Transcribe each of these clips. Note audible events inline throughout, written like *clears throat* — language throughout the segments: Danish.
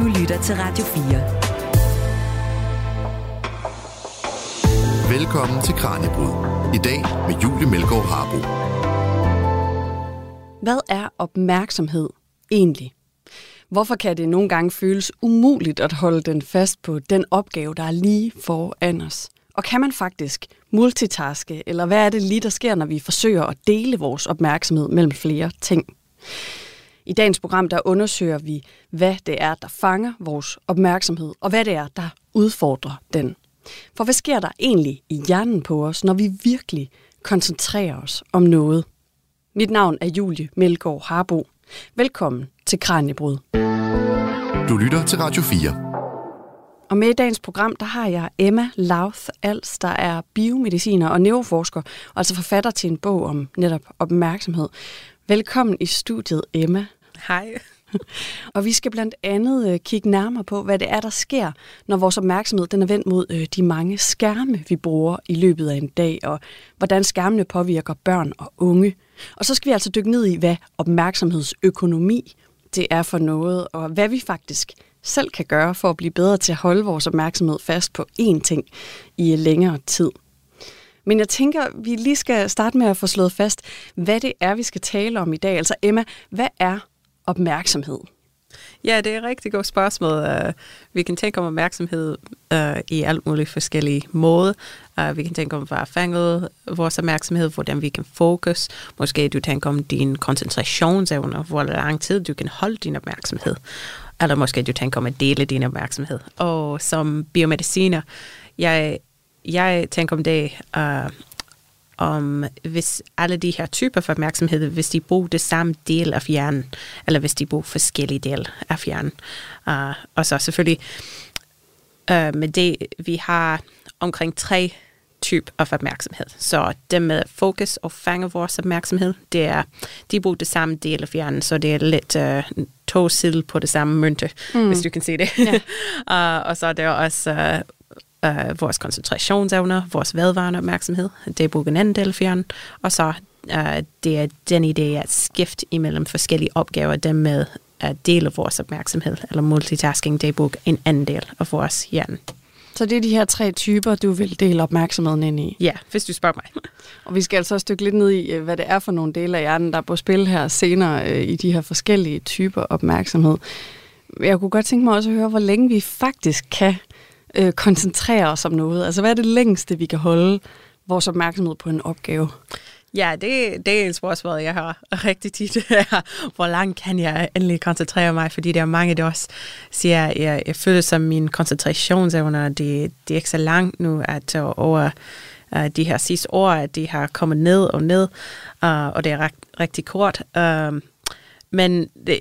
Du lytter til Radio 4. Velkommen til Kranjebrud. I dag med Julie Melgaard Harbo. Hvad er opmærksomhed egentlig? Hvorfor kan det nogle gange føles umuligt at holde den fast på den opgave, der er lige foran os? Og kan man faktisk multitaske, eller hvad er det lige, der sker, når vi forsøger at dele vores opmærksomhed mellem flere ting? I dagens program der undersøger vi, hvad det er, der fanger vores opmærksomhed, og hvad det er, der udfordrer den. For hvad sker der egentlig i hjernen på os, når vi virkelig koncentrerer os om noget? Mit navn er Julie Melgaard Harbo. Velkommen til Kranjebrud. Du lytter til Radio 4. Og med i dagens program, der har jeg Emma Lauth Als, der er biomediciner og neuroforsker, og altså forfatter til en bog om netop opmærksomhed. Velkommen i studiet, Emma. Hej. *laughs* og vi skal blandt andet øh, kigge nærmere på, hvad det er, der sker, når vores opmærksomhed den er vendt mod øh, de mange skærme, vi bruger i løbet af en dag, og hvordan skærmene påvirker børn og unge. Og så skal vi altså dykke ned i, hvad opmærksomhedsøkonomi det er for noget, og hvad vi faktisk selv kan gøre for at blive bedre til at holde vores opmærksomhed fast på én ting i længere tid. Men jeg tænker, vi lige skal starte med at få slået fast, hvad det er, vi skal tale om i dag. Altså Emma, hvad er opmærksomhed? Ja, det er et rigtig godt spørgsmål. Uh, vi kan tænke om opmærksomhed uh, i alt muligt forskellige måder. Uh, vi kan tænke om, hvad fanget vores opmærksomhed, hvordan vi kan fokus. Måske du tænker om din koncentrationsevne, hvor lang tid du kan holde din opmærksomhed. Eller måske du tænker om at dele din opmærksomhed. Og som biomediciner, jeg, jeg tænker om det, uh, om hvis alle de her typer for opmærksomhed, hvis de bruger det samme del af hjernen, eller hvis de bruger forskellige dele af hjernen. Uh, og så selvfølgelig uh, med det, vi har omkring tre type af opmærksomhed. Så det med fokus og fange vores opmærksomhed, det er, de bruger det samme del af hjernen, så det er lidt uh, to sider på det samme mønte, mm. hvis du kan se det. Ja. *laughs* uh, og så er der også uh, uh, vores koncentrationsevner, vores vedvarende opmærksomhed, det bruger en anden del af hjernen, og så uh, det er den idé at skifte imellem forskellige opgaver, dem med at dele vores opmærksomhed, eller multitasking, det bruger en anden del af vores hjerne. Så det er de her tre typer, du vil dele opmærksomheden ind i? Ja, hvis du spørger mig. *laughs* Og vi skal altså også stykke lidt ned i, øh, hvad det er for nogle dele af hjernen, der er på spil her senere øh, i de her forskellige typer opmærksomhed. Jeg kunne godt tænke mig også at høre, hvor længe vi faktisk kan øh, koncentrere os om noget. Altså, hvad er det længste, vi kan holde vores opmærksomhed på en opgave? Ja, det, det er et spørgsmål, jeg har rigtig tit. *laughs* Hvor langt kan jeg endelig koncentrere mig? Fordi der er mange, der også siger, at jeg, jeg føler som min koncentrationsevner, det, det er ikke så langt nu, at øh, over uh, de her sidste år, at de har kommet ned og ned, uh, og det er ret, rigtig kort. Uh, men det,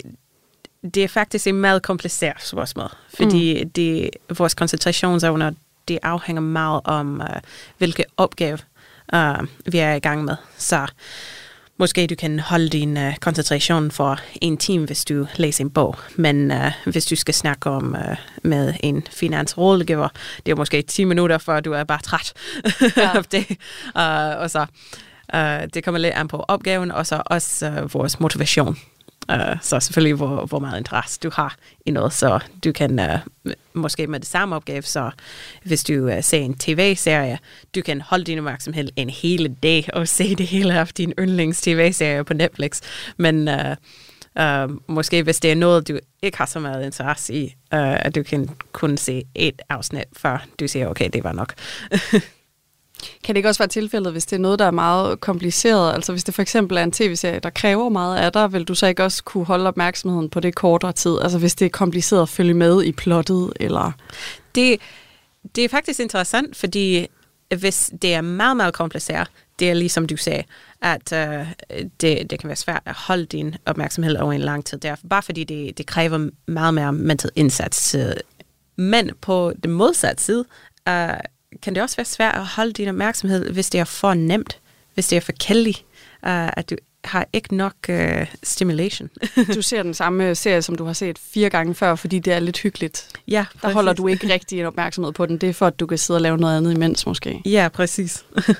det er faktisk et meget kompliceret spørgsmål, fordi mm. det, vores koncentrationsevner, det afhænger meget om, uh, hvilke opgave uh, vi er i gang med. Så måske du kan holde din uh, koncentration for en time, hvis du læser en bog. Men uh, hvis du skal snakke om uh, med en finansrådgiver, det er måske 10 minutter, før du er bare træt ja. *laughs* af det. Uh, og så uh, det kommer lidt an på opgaven, og så også uh, vores motivation. Uh, så selvfølgelig, hvor, hvor meget interesse du har i noget, så du kan uh, måske med det samme opgave, så hvis du uh, ser en tv-serie, du kan holde din opmærksomhed en hel dag og se det hele af din yndlings tv-serie på Netflix. Men uh, uh, måske hvis det er noget, du ikke har så meget interesse i, uh, at du kan kun se et afsnit, før du siger, okay, det var nok. *laughs* Kan det ikke også være tilfældet, hvis det er noget, der er meget kompliceret? Altså hvis det for eksempel er en tv-serie, der kræver meget af dig, vil du så ikke også kunne holde opmærksomheden på det kortere tid? Altså hvis det er kompliceret at følge med i plottet? Eller? Det, det er faktisk interessant, fordi hvis det er meget, meget kompliceret, det er ligesom du sagde, at øh, det, det kan være svært at holde din opmærksomhed over en lang tid. Der, bare fordi det, det kræver meget mere mental indsats. Øh, men på den modsatte side, øh, kan det også være svært at holde din opmærksomhed, hvis det er for nemt, hvis det er for kældig, uh, at du har ikke nok uh, stimulation. *laughs* du ser den samme serie, som du har set fire gange før, fordi det er lidt hyggeligt. Ja, præcis. Der holder du ikke rigtig en opmærksomhed på den. Det er for, at du kan sidde og lave noget andet imens måske. Ja, præcis. *laughs*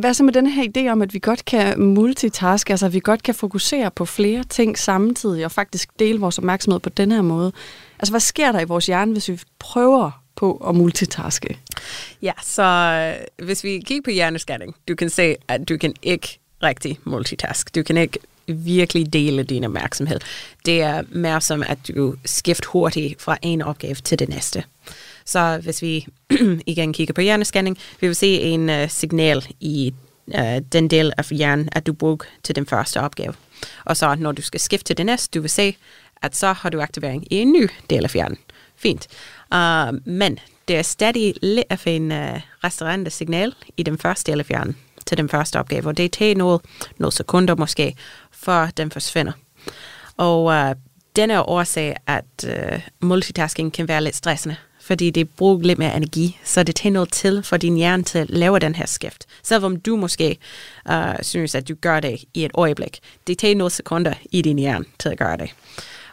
hvad så med den her idé om, at vi godt kan multitaske, altså at vi godt kan fokusere på flere ting samtidig, og faktisk dele vores opmærksomhed på den her måde? Altså, hvad sker der i vores hjerne, hvis vi prøver på at multitaske? Ja, så øh, hvis vi kigger på hjernescanning, du kan se, at du kan ikke rigtig multitask. Du kan ikke virkelig dele din opmærksomhed. Det er mere som, at du skifter hurtigt fra en opgave til det næste. Så hvis vi *clears throat* igen kigger på hjernescanning, vi vil se en uh, signal i uh, den del af hjernen, at du bruger til den første opgave. Og så når du skal skifte til det næste, du vil se, at så har du aktivering i en ny del af hjernen. Fint. Uh, men det er stadig lidt af en uh, restaurant signal i den første eller fjern til den første opgave, og det tager noget, nogle sekunder måske, før den forsvinder. Og uh, den er årsag, at uh, multitasking kan være lidt stressende, fordi det bruger lidt mere energi, så det tager noget til for din hjerne til at lave den her skift. Selvom du måske uh, synes, at du gør det i et øjeblik, det tager nogle sekunder i din hjerne til at gøre det.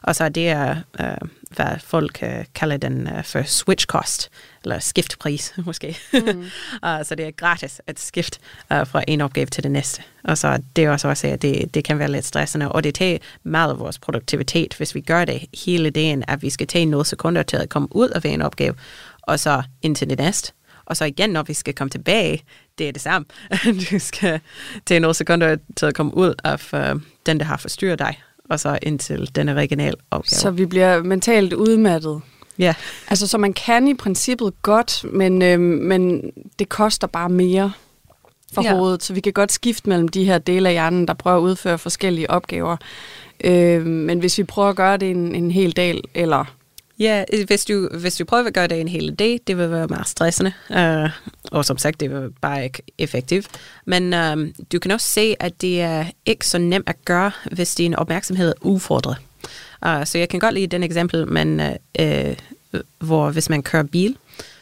Og så det er, uh, hvad folk uh, kalder den uh, for switch cost, eller skiftpris *laughs* måske. Mm. *laughs* uh, så det er gratis at skifte uh, fra en opgave til det næste. Og så det er også også, at det, det kan være lidt stressende, og det tager meget af vores produktivitet, hvis vi gør det hele dagen, at vi skal tage nogle sekunder til at komme ud af en opgave, og så ind til det næste. Og så igen, når vi skal komme tilbage, det er det samme. *laughs* du skal tage nogle sekunder til at komme ud af uh, den, der har forstyrret dig, og så ind til den originale opgave. Så vi bliver mentalt udmattet. Ja. Altså, så man kan i princippet godt, men, øh, men det koster bare mere for ja. hovedet. Så vi kan godt skifte mellem de her dele af hjernen, der prøver at udføre forskellige opgaver. Øh, men hvis vi prøver at gøre det en, en hel dag, eller Ja, øh, hvis du, hvis du prøver at gøre det en hel dag, det vil være meget stressende. Uh, og som sagt, det vil bare ikke effektivt. Men um, du kan også se, at det er ikke så nemt at gøre, hvis din opmærksomhed er udfordret. Uh, så jeg kan godt lide den eksempel, men, uh, hvor hvis man kører bil,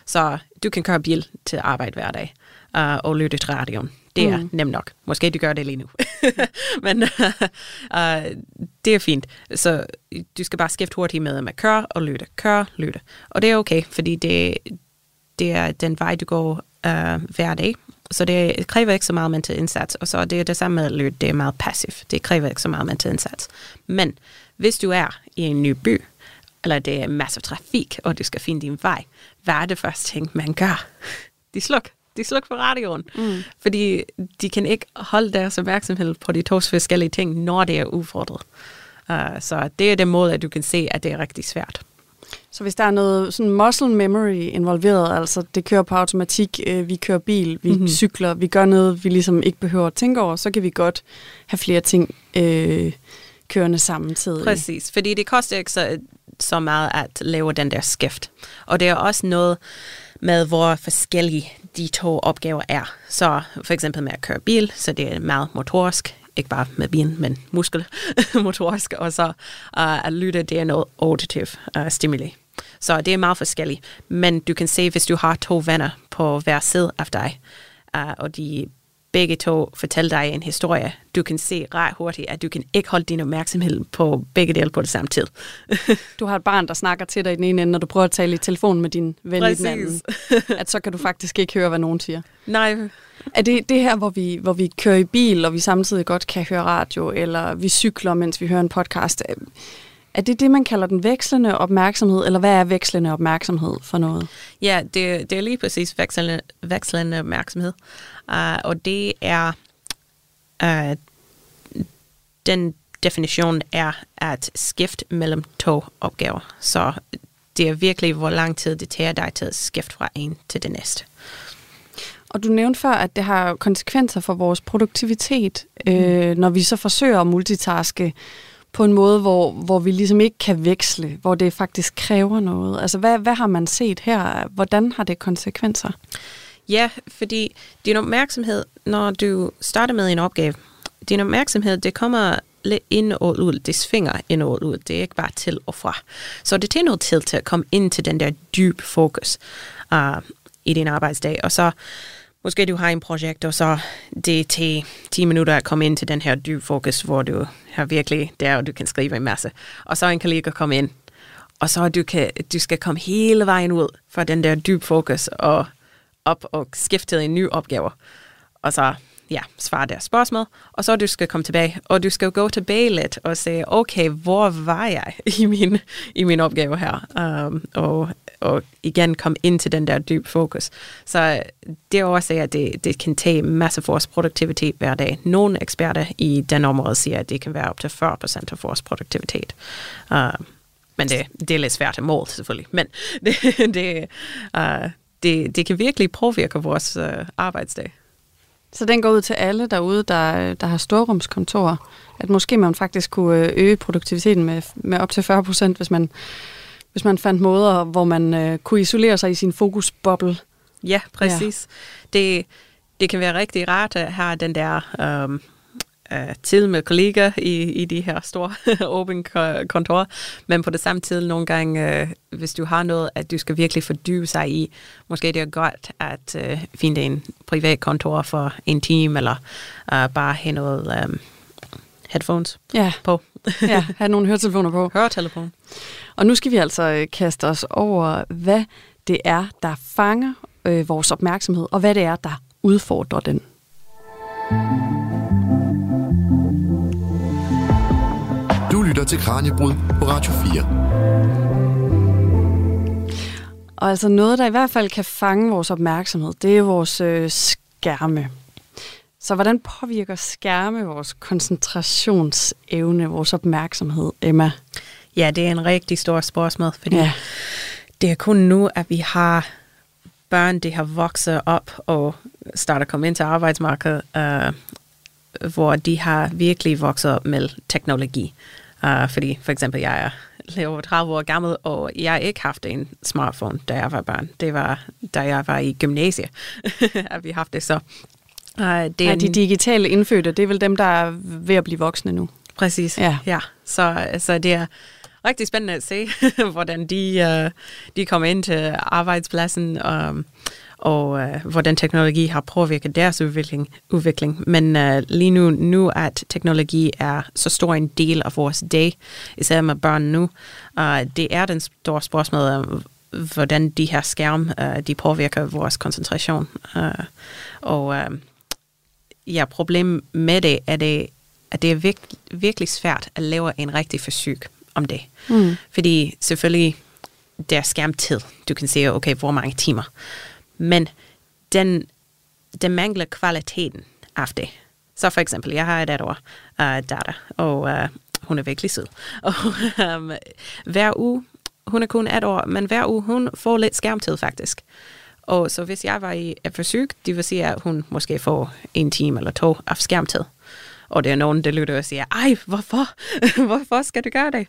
så du kan køre bil til arbejde hver dag uh, og lytte til radioen. Det er mm. nemt nok. Måske du gør det lige nu. *laughs* Men uh, det er fint. Så du skal bare skifte hurtigt med at køre og lytte. Køre, lytte. Og det er okay, fordi det, det er den vej, du går uh, hver dag. Så det kræver ikke så meget mental indsats. Og så det er det samme med at lytte. Det er meget passivt. Det kræver ikke så meget mental indsats. Men hvis du er i en ny by, eller det er masser af trafik, og du skal finde din vej, hvad er det første ting, man gør? *laughs* De slukker de slukker for radioen. Mm. Fordi de kan ikke holde deres opmærksomhed på de to forskellige ting, når det er udfordret. Uh, så det er den måde, at du kan se, at det er rigtig svært. Så hvis der er noget sådan muscle memory involveret, altså det kører på automatik, øh, vi kører bil, vi mm-hmm. cykler, vi gør noget, vi ligesom ikke behøver at tænke over, så kan vi godt have flere ting øh, kørende samtidig. Præcis, fordi det koster ikke så, så meget at lave den der skift. Og det er også noget med, hvor forskellige de to opgaver er. Så for eksempel med at køre bil, så det er meget motorisk, ikke bare med bilen, men muskelmotorisk, *laughs* og så uh, at lytte, det er noget auditiv uh, stimuli. Så det er meget forskelligt. Men du kan se, hvis du har to venner på hver side af dig, uh, og de begge to fortæller dig en historie, du kan se ret hurtigt, at du kan ikke holde din opmærksomhed på begge dele på det samme tid. *laughs* du har et barn, der snakker til dig i den ene ende, når du prøver at tale i telefon med din ven Præcis. i den anden. At så kan du faktisk ikke høre, hvad nogen siger. Nej. Er det det her, hvor vi, hvor vi kører i bil, og vi samtidig godt kan høre radio, eller vi cykler, mens vi hører en podcast? Er det det, man kalder den vekslende opmærksomhed, eller hvad er vekslende opmærksomhed for noget? Ja, det, det er lige præcis vekslende, vekslende opmærksomhed. Uh, og det er, uh, den definition er at skifte mellem to opgaver. Så det er virkelig, hvor lang tid det tager dig til at skifte fra en til det næste. Og du nævnte før, at det har konsekvenser for vores produktivitet, mm. øh, når vi så forsøger at multitaske på en måde, hvor, hvor vi ligesom ikke kan veksle, hvor det faktisk kræver noget. Altså, hvad, hvad har man set her? Hvordan har det konsekvenser? Ja, fordi din opmærksomhed, når du starter med en opgave, din opmærksomhed, det kommer lidt ind og ud, det svinger ind og ud, det er ikke bare til og fra. Så det tager noget til til at komme ind til den der dyb fokus uh, i din arbejdsdag, og så måske du har en projekt, og så det til 10 minutter at komme ind til den her dyb fokus, hvor du har virkelig der, og du kan skrive en masse. Og så en kollega komme ind, og så du, kan, du skal komme hele vejen ud fra den der dyb fokus, og op og skifte til en ny opgave. Og så ja, svare deres spørgsmål, og så du skal komme tilbage, og du skal gå tilbage lidt og sige, okay, hvor var jeg *laughs* i min, i min opgave her? Um, og, og igen komme ind til den der dyb fokus. Så det er også, at det, det kan tage masse af vores produktivitet hver dag. Nogle eksperter i den område siger, at det kan være op til 40% af vores produktivitet. Uh, men det, det er lidt svært at måle, selvfølgelig. Men *laughs* det, det, uh, det, det kan virkelig påvirke vores uh, arbejdsdag. Så den går ud til alle derude, der, der har storrumskontorer, at måske man faktisk kunne øh, øge produktiviteten med, med op til 40 procent, hvis man, hvis man fandt måder, hvor man øh, kunne isolere sig i sin fokusboble. Ja, præcis. Ja. Det, det kan være rigtig rart at have den der um, uh, tid med kolleger i, i de her store *laughs* open kontorer, men på det samme tid nogle gange, uh, hvis du har noget, at du skal virkelig fordybe sig i, måske det er godt at uh, finde en privat kontor for en time, eller uh, bare have noget um, headphones ja. på. ja, have nogle høretelefoner på. *laughs* Høretelefon. Og nu skal vi altså kaste os over, hvad det er, der fanger øh, vores opmærksomhed, og hvad det er, der udfordrer den. lytter til Kranjebrud på Radio 4. Og altså noget, der i hvert fald kan fange vores opmærksomhed, det er vores øh, skærme. Så hvordan påvirker skærme vores koncentrationsevne, vores opmærksomhed, Emma? Ja, det er en rigtig stor spørgsmål, fordi ja. det er kun nu, at vi har børn, der har vokset op og starter at komme ind til arbejdsmarkedet, øh, hvor de har virkelig vokset op med teknologi. Uh, fordi for eksempel, jeg er lidt over 30 år gammel, og jeg har ikke haft en smartphone, da jeg var barn. Det var, da jeg var i gymnasiet, *laughs* at vi haft det så. Uh, det er ja, de digitale indfødte, det er vel dem, der er ved at blive voksne nu. Præcis, ja. ja. Så, så det er rigtig spændende at se, *laughs* hvordan de, uh, de kommer ind til arbejdspladsen. Um, og øh, hvordan teknologi har påvirket deres udvikling. udvikling. Men øh, lige nu, nu, at teknologi er så stor en del af vores dag, især med børn nu, øh, det er den store spørgsmål, øh, hvordan de her skærm, øh, de påvirker vores koncentration. Øh, og øh, ja, problemet med det er, det, at det er virke, virkelig svært at lave en rigtig forsøg om det. Mm. Fordi selvfølgelig, det er skærmtid. Du kan se, okay, hvor mange timer men den, den mangler kvaliteten af det. Så for eksempel, jeg har et år uh, øh, datter, og uh, hun er virkelig sød. *laughs* Og um, hver uge, hun er kun et år, men hver uge, hun får lidt skærmtid faktisk. Og så hvis jeg var i et forsøg, det vil sige, at hun måske får en time eller to af skærmtid. Og det er nogen, der lytter og siger, ej, hvorfor? *laughs* hvorfor skal du gøre det?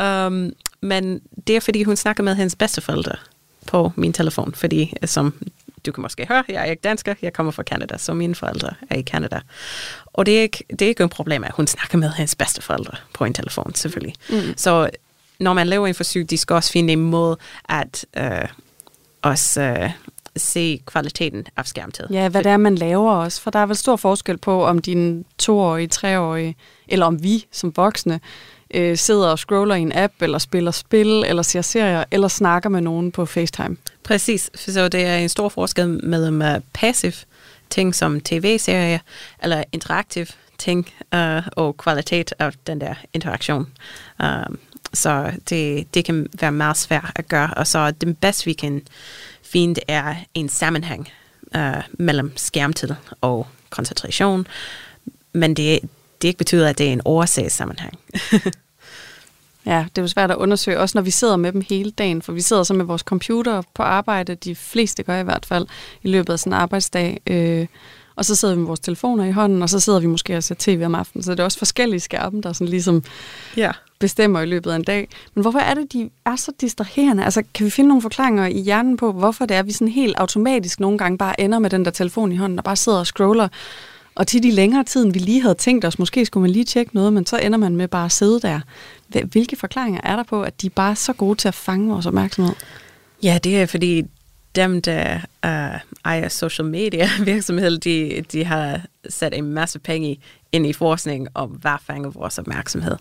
Um, men det er, fordi hun snakker med hendes bedsteforældre på min telefon, fordi øh, som du kan måske høre, jeg er ikke dansker, jeg kommer fra Canada, så mine forældre er i Canada. Og det er ikke, det er ikke et problem, at hun snakker med hendes bedsteforældre på en telefon, selvfølgelig. Mm. Så når man laver en forsøg, de skal også finde en måde at øh, også øh, se kvaliteten af skærmtid. Ja, hvad det er, man laver også. For der er vel stor forskel på, om dine toårige, treårige, eller om vi som voksne øh, sidder og scroller i en app, eller spiller spil, eller ser serier, eller snakker med nogen på FaceTime. Præcis, så det er en stor forskel mellem øh, uh, passiv ting som tv-serier, eller interaktiv ting, uh, og kvalitet af den der interaktion. Uh, så det, det kan være meget svært at gøre, og så det bedste vi kan finde er en sammenhæng uh, mellem skærmtid og koncentration, men det, det ikke betyder, at det er en årsagssammenhæng. *laughs* Ja, det er jo svært at undersøge, også når vi sidder med dem hele dagen, for vi sidder så med vores computer på arbejde, de fleste gør i hvert fald, i løbet af sådan en arbejdsdag. Øh, og så sidder vi med vores telefoner i hånden, og så sidder vi måske og ser tv om aftenen. Så det er også forskellige skærme, der sådan ligesom ja. bestemmer i løbet af en dag. Men hvorfor er det, de er så distraherende? Altså, kan vi finde nogle forklaringer i hjernen på, hvorfor det er, at vi sådan helt automatisk nogle gange bare ender med den der telefon i hånden, og bare sidder og scroller og til de længere tid, vi lige havde tænkt os, måske skulle man lige tjekke noget, men så ender man med bare at sidde der. Hvilke forklaringer er der på, at de er bare så gode til at fange vores opmærksomhed? Ja, det er fordi dem, der uh, ejer social media *laughs* virksomheder, de, de har sat en masse penge ind i forskning om, hvad fanger vores opmærksomhed.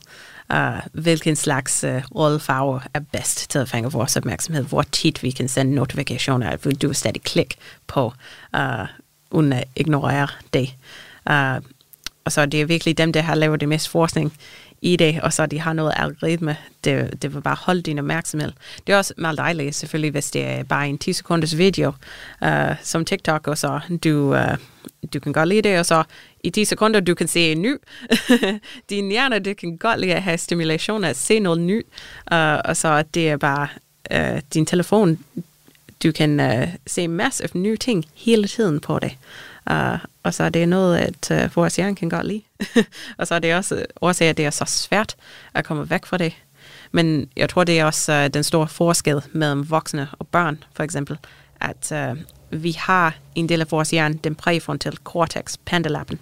Uh, hvilken slags øh, uh, rollefarve er bedst til at fange vores opmærksomhed. Hvor tit vi kan sende notifikationer, at du stadig klik på uh, uden at ignorere det. Uh, og så det er virkelig dem, der har lavet det mest forskning i det, og så de har noget algoritme, det, det vil bare holde din opmærksomhed. Det er også meget dejligt, selvfølgelig, hvis det er bare en 10 sekunders video, uh, som TikTok, og så du, uh, du kan godt lide det, og så i 10 sekunder, du kan se en ny. *laughs* din hjerne, det kan godt lide at have stimulation, at se noget nyt, uh, og så det er bare uh, din telefon, du kan uh, se masser af nye ting hele tiden på det. Uh, og så er det noget, at øh, uh, vores hjerne kan godt lide. *laughs* og så er det også øh, årsag, at det er så svært at komme væk fra det. Men jeg tror, det er også uh, den store forskel mellem voksne og børn, for eksempel, at uh, vi har en del af vores hjerne, den præfrontale cortex, pandalappen.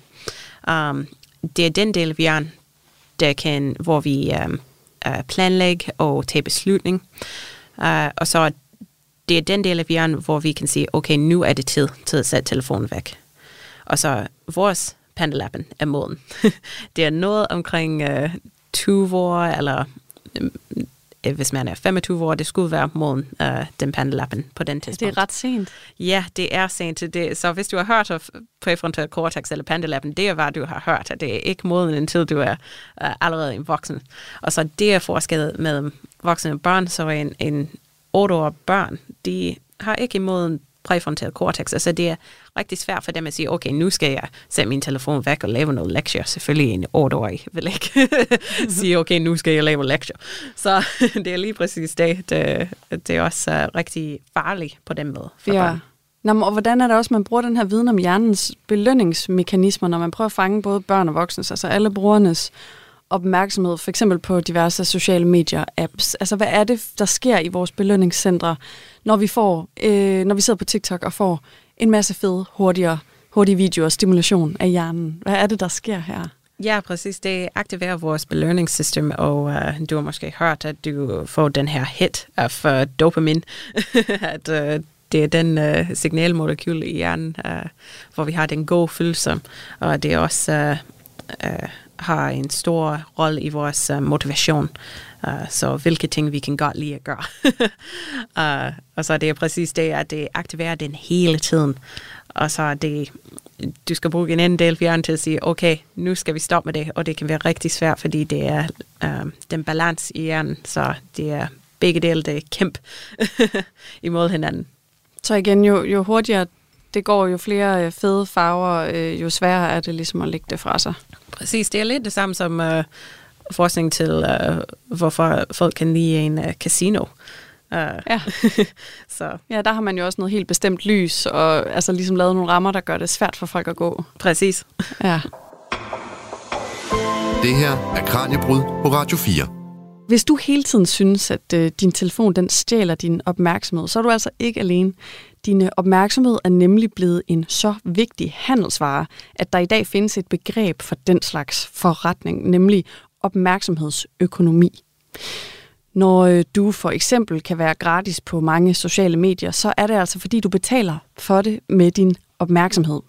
Um, det er den del af hjernen, der kan, hvor vi um, uh, planlægge og tage beslutning. Uh, og så det er den del af hjernen, hvor vi kan sige, okay, nu er det tid til at sætte telefonen væk. Og så vores pandalappen er moden. *laughs* det er noget omkring øh, 20 år, eller øh, hvis man er 25 år, det skulle være moden, øh, den pandalappen på den tidspunkt. Det er ret sent. Ja, det er sent. Det, så hvis du har hørt af præfrontal cortex eller pandalappen, det er hvad du har hørt, at det er ikke moden, indtil du er øh, allerede en voksen. Og så det er forskellet mellem voksne og børn, så en, en 8-årig børn, de har ikke moden præfrontal cortex. Altså det er rigtig svært for dem at sige, okay, nu skal jeg sætte min telefon væk og lave noget lektier. Selvfølgelig en 8-årig vil ikke *laughs* sige, okay, nu skal jeg lave lektier. Så *laughs* det er lige præcis det. Det, det er også uh, rigtig farligt på den måde for ja. børn. Nå, og hvordan er det også, man bruger den her viden om hjernens belønningsmekanismer, når man prøver at fange både børn og voksne, altså alle brugernes opmærksomhed, for eksempel på diverse sociale medier-apps? Altså, hvad er det, der sker i vores belønningscentre, når vi får, øh, når vi sidder på TikTok og får en masse fede, hurtigere, hurtige videoer og stimulation af hjernen? Hvad er det, der sker her? Ja, præcis. Det aktiverer vores belønningssystem, og uh, du har måske hørt, at du får den her hit af uh, dopamin, *laughs* at uh, det er den uh, signalmolekyl i hjernen, uh, hvor vi har den gode følelse, og det er også uh, uh, har en stor rolle i vores uh, motivation. Uh, så hvilke ting vi kan godt lide at gøre. uh, *laughs* og så er præcis det, at det aktiverer den hele tiden. Og så er det, du skal bruge en anden del af til at sige, okay, nu skal vi stoppe med det, og det kan være rigtig svært, fordi det er uh, den balance i hjernen, så det er begge dele, det er kæmpe *laughs* imod hinanden. Så igen, jo, jo hurtigere det går, jo flere fede farver, jo sværere er det ligesom at lægge det fra sig. Præcis, det er lidt det samme som uh, forskning til, uh, hvorfor folk kan lide en uh, casino. Uh, ja. *laughs* så. ja, der har man jo også noget helt bestemt lys, og altså ligesom lavet nogle rammer, der gør det svært for folk at gå. Præcis. Ja. Det her er Kranjebrud på Radio 4. Hvis du hele tiden synes, at øh, din telefon den stjæler din opmærksomhed, så er du altså ikke alene. Din opmærksomhed er nemlig blevet en så vigtig handelsvare, at der i dag findes et begreb for den slags forretning, nemlig opmærksomhedsøkonomi. Når øh, du for eksempel kan være gratis på mange sociale medier, så er det altså fordi, du betaler for det med din opmærksomhed.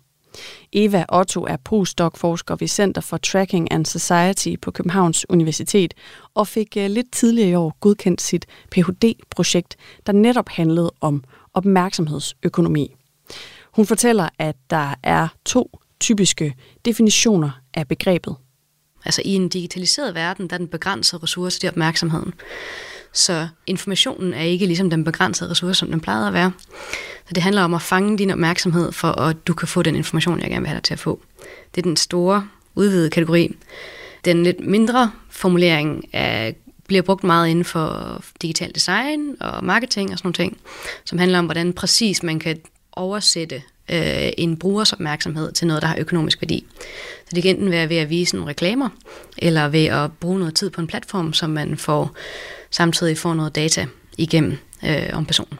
Eva Otto er postdoc-forsker ved Center for Tracking and Society på Københavns Universitet og fik øh, lidt tidligere i år godkendt sit Ph.D.-projekt, der netop handlede om opmærksomhedsøkonomi. Hun fortæller, at der er to typiske definitioner af begrebet. Altså i en digitaliseret verden, der er den begrænsede ressource, det er opmærksomheden. Så informationen er ikke ligesom den begrænsede ressource, som den plejede at være. Så det handler om at fange din opmærksomhed, for at du kan få den information, jeg gerne vil have dig til at få. Det er den store, udvidede kategori. Den lidt mindre formulering er, bliver brugt meget inden for digital design og marketing og sådan nogle ting, som handler om, hvordan præcis man kan oversætte øh, en brugers opmærksomhed til noget, der har økonomisk værdi. Så det kan enten være ved at vise nogle reklamer, eller ved at bruge noget tid på en platform, som man får samtidig får noget data igennem øh, om personen.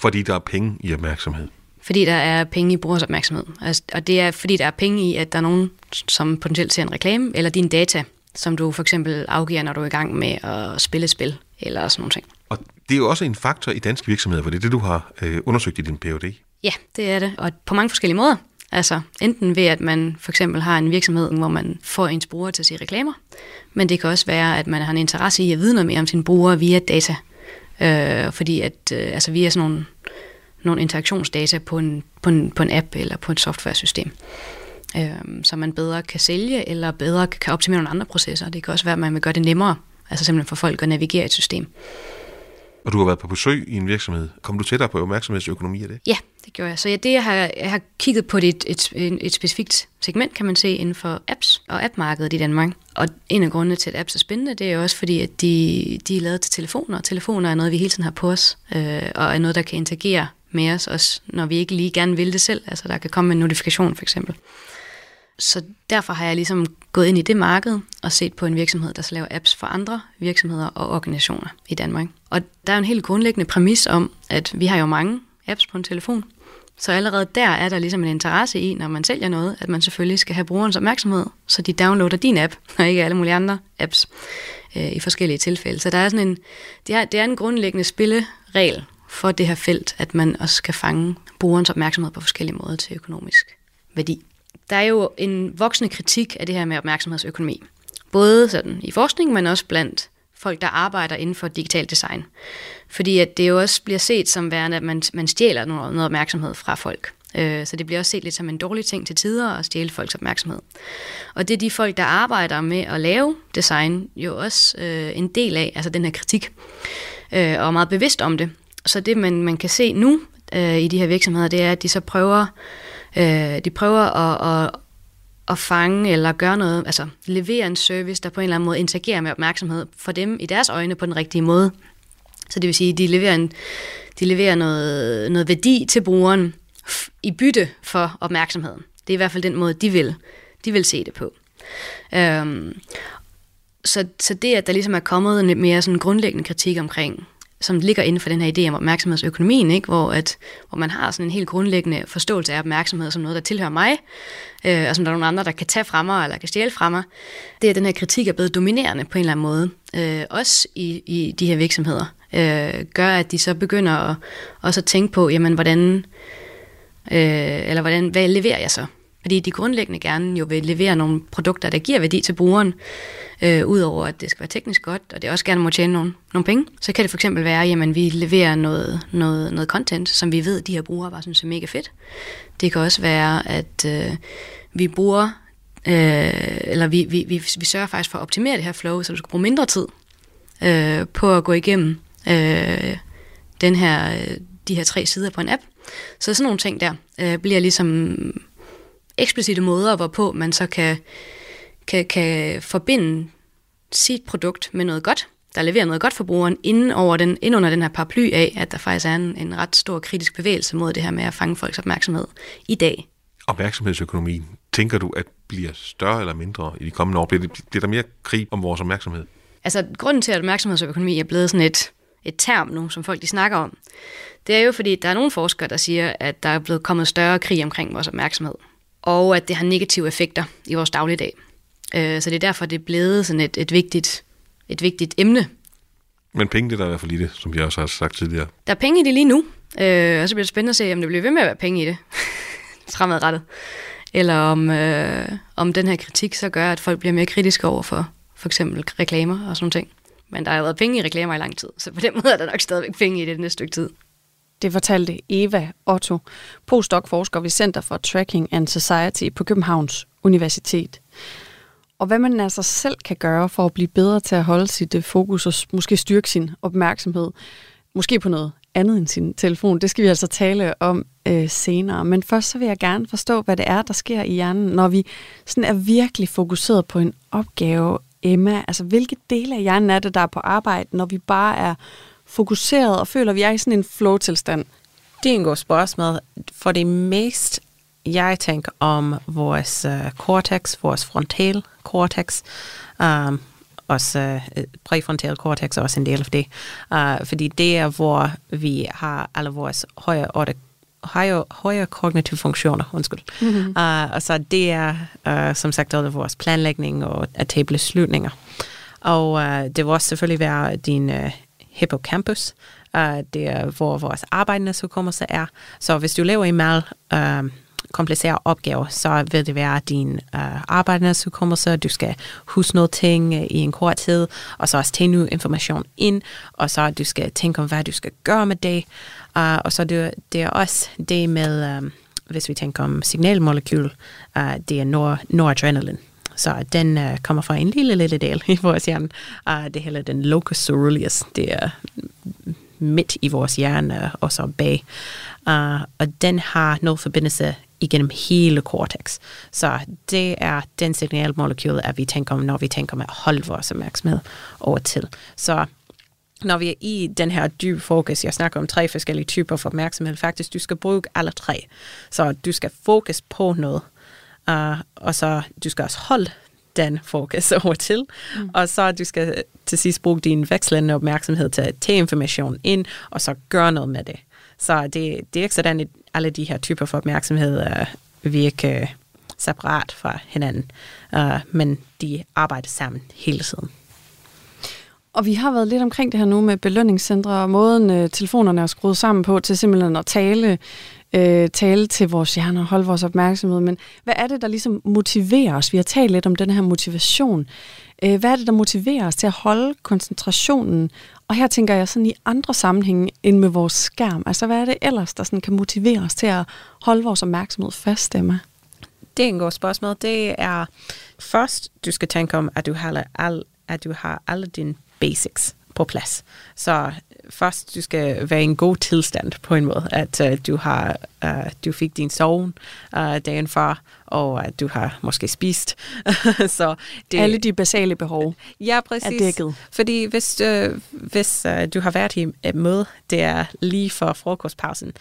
Fordi der er penge i opmærksomhed? Fordi der er penge i brugers opmærksomhed. Altså, og det er fordi, der er penge i, at der er nogen, som potentielt ser en reklame, eller din data, som du for eksempel afgiver, når du er i gang med at spille spil, eller sådan nogle ting. Og det er jo også en faktor i danske virksomheder, for det er det, du har øh, undersøgt i din Ph.D. Ja, det er det, og på mange forskellige måder. Altså enten ved, at man for eksempel har en virksomhed, hvor man får ens brugere til at se reklamer, men det kan også være, at man har en interesse i at vide noget mere om sine brugere via data. Øh, fordi at, øh, altså via sådan nogle, nogle interaktionsdata på en, på en, på en app eller på et software-system. Øh, så man bedre kan sælge, eller bedre kan optimere nogle andre processer. Det kan også være, at man vil gøre det nemmere, altså simpelthen for folk at navigere i et system. Og du har været på besøg i en virksomhed. Kom du tættere på opmærksomhedsøkonomi af det? Ja, det gjorde jeg. Så ja, det, jeg har, jeg har kigget på det et, et, et specifikt segment, kan man se, inden for apps og appmarkedet i Danmark. Og en af grundene til, at apps er spændende, det er også fordi, at de, de er lavet til telefoner, telefoner er noget, vi hele tiden har på os, øh, og er noget, der kan interagere med os, også når vi ikke lige gerne vil det selv. Altså, der kan komme en notifikation, for eksempel. Så derfor har jeg ligesom gået ind i det marked og set på en virksomhed, der så laver apps for andre virksomheder og organisationer i Danmark. Og der er en helt grundlæggende præmis om, at vi har jo mange apps på en telefon. Så allerede der er der ligesom en interesse i, når man sælger noget, at man selvfølgelig skal have brugerens opmærksomhed, så de downloader din app, *laughs* og ikke alle mulige andre apps øh, i forskellige tilfælde. Så der er sådan en, det, er, det er en grundlæggende spilleregel for det her felt, at man også skal fange brugerens opmærksomhed på forskellige måder til økonomisk værdi der er jo en voksende kritik af det her med opmærksomhedsøkonomi. Både sådan i forskning, men også blandt folk, der arbejder inden for digital design. Fordi at det jo også bliver set som værende, at man, man stjæler noget, noget opmærksomhed fra folk. Øh, så det bliver også set lidt som en dårlig ting til tider at stjæle folks opmærksomhed. Og det er de folk, der arbejder med at lave design, jo også øh, en del af, altså den her kritik, øh, og er meget bevidst om det. Så det, man, man kan se nu øh, i de her virksomheder, det er, at de så prøver Øh, de prøver at, at, at fange eller gøre noget, altså levere en service, der på en eller anden måde interagerer med opmærksomhed for dem i deres øjne på den rigtige måde. Så det vil sige, at de leverer, en, de leverer noget, noget værdi til brugeren i bytte for opmærksomheden. Det er i hvert fald den måde, de vil, de vil se det på. Øhm, så, så det, at der ligesom er kommet en mere sådan grundlæggende kritik omkring som ligger inden for den her idé om opmærksomhedsøkonomien, ikke? Hvor, at, hvor man har sådan en helt grundlæggende forståelse af opmærksomhed som noget, der tilhører mig, øh, og som der er nogle andre, der kan tage fra mig, eller kan stjæle fra mig. Det er, at den her kritik er blevet dominerende på en eller anden måde, øh, også i, i de her virksomheder, øh, gør, at de så begynder at, også at tænke på, jamen, hvordan, øh, eller hvordan, hvad leverer jeg så? Fordi de grundlæggende gerne jo vil levere nogle produkter, der giver værdi til brugeren, øh, udover at det skal være teknisk godt, og det også gerne må tjene nogle, nogle penge. Så kan det for eksempel være, at vi leverer noget, noget, noget content, som vi ved, at de her brugere bare synes er mega fedt. Det kan også være, at øh, vi bruger, øh, eller vi, vi, vi, vi sørger faktisk for at optimere det her flow, så du skal bruge mindre tid øh, på at gå igennem øh, den her, øh, de her tre sider på en app. Så sådan nogle ting der øh, bliver ligesom eksplicite måder, hvorpå man så kan, kan, kan forbinde sit produkt med noget godt, der leverer noget godt for brugeren, inden, over den, inden under den her paraply af, at der faktisk er en, en ret stor kritisk bevægelse mod det her med at fange folks opmærksomhed i dag. Opmærksomhedsøkonomien, tænker du, at bliver større eller mindre i de kommende år? Bliver, det, bliver der mere krig om vores opmærksomhed? Altså, grunden til, at opmærksomhedsøkonomi er blevet sådan et, et term nu, som folk de snakker om, det er jo fordi, der er nogle forskere, der siger, at der er blevet kommet større krig omkring vores opmærksomhed og at det har negative effekter i vores dagligdag. Øh, så det er derfor, det er blevet sådan et, et, vigtigt, et vigtigt emne. Men penge, det er der i hvert fald i det, som jeg også har sagt tidligere. Der er penge i det lige nu, øh, og så bliver det spændende at se, om det bliver ved med at være penge i det *laughs* fremadrettet. Eller om, øh, om den her kritik så gør, at folk bliver mere kritiske over for for eksempel reklamer og sådan ting. Men der har været penge i reklamer i lang tid, så på den måde er der nok stadigvæk penge i det næste stykke tid. Det fortalte Eva Otto, postdoc-forsker ved Center for Tracking and Society på Københavns Universitet. Og hvad man altså selv kan gøre for at blive bedre til at holde sit øh, fokus og måske styrke sin opmærksomhed, måske på noget andet end sin telefon, det skal vi altså tale om øh, senere. Men først så vil jeg gerne forstå, hvad det er, der sker i hjernen, når vi sådan er virkelig fokuseret på en opgave, Emma. Altså, hvilke dele af hjernen er det, der er på arbejde, når vi bare er fokuseret og føler, at vi er i sådan en flow-tilstand? Det er en god spørgsmål. For det mest, jeg tænker om vores uh, cortex, vores frontal cortex, um, også uh, præfrontal cortex er også en del af det. Uh, fordi det er, hvor vi har alle vores højere højere, højere kognitive funktioner, undskyld. Mm-hmm. Uh, og så det er, uh, som sagt, alle vores planlægning og at tage beslutninger. Og uh, det vil også selvfølgelig være din uh, hippocampus. Uh, det er, hvor vores arbejdende hukommelse er. Så hvis du laver en meget øh, uh, kompliceret opgave, så vil det være din øh, uh, arbejdernes hukommelse, du skal huske noget ting i en kort tid, og så også tage ny information ind, og så du skal tænke om, hvad du skal gøre med det. Uh, og så det, det er også det med, um, hvis vi tænker om signalmolekyl, uh, det er nor noradrenalin. Så den uh, kommer fra en lille, lille del i vores hjerne. Uh, det hedder den locus ceruleus. Det er midt i vores hjerne øh, og så bag. Uh, og den har noget forbindelse igennem hele cortex. Så det er den signalmolekyl, at vi tænker om, når vi tænker om at holde vores opmærksomhed over til. Så når vi er i den her dybe fokus, jeg snakker om tre forskellige typer for opmærksomhed, faktisk du skal bruge alle tre. Så du skal fokus på noget, uh, og så du skal også holde den fokus *laughs* over til, mm. og så du skal til sidst bruge din vekslende opmærksomhed til at tage information ind, og så gøre noget med det. Så det, det er ikke sådan, at alle de her typer for opmærksomhed uh, virker separat fra hinanden, uh, men de arbejder sammen hele tiden. Og vi har været lidt omkring det her nu med belønningscentre og måden øh, telefonerne er skruet sammen på til simpelthen at tale, øh, tale til vores hjerner og holde vores opmærksomhed. Men hvad er det, der ligesom motiverer os? Vi har talt lidt om den her motivation. Øh, hvad er det, der motiverer os til at holde koncentrationen? Og her tænker jeg sådan i andre sammenhænge end med vores skærm. Altså hvad er det ellers, der sådan kan motivere os til at holde vores opmærksomhed fast, Emma? Det er en god spørgsmål. Det er først, du skal tænke om, at du har, al, at du har alle dine basics på plads. Så først, du skal være i en god tilstand på en måde, at uh, du har uh, du fik din søvn uh, dagen før, og at du har måske spist. *laughs* så det, Alle de basale behov ja, præcis. er dækket. Fordi hvis, uh, hvis uh, du har været i et møde, det er lige for frokostpausen,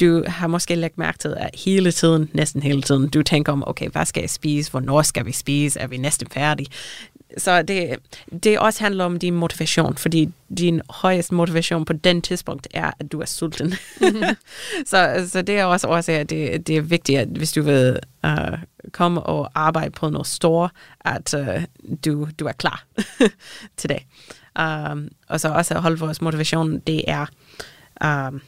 du har måske lagt mærke til, at hele tiden, næsten hele tiden, du tænker om, okay, hvad skal jeg spise? Hvornår skal vi spise? Er vi næsten færdige? Så det, det også handler om din motivation, fordi din højeste motivation på den tidspunkt er, at du er sulten. Mm-hmm. *laughs* så, så det er også også, at det, det er vigtigt, at hvis du vil uh, komme og arbejde på noget store, at uh, du, du er klar *laughs* til det. Um, og så også at holde vores motivation, det er... Um,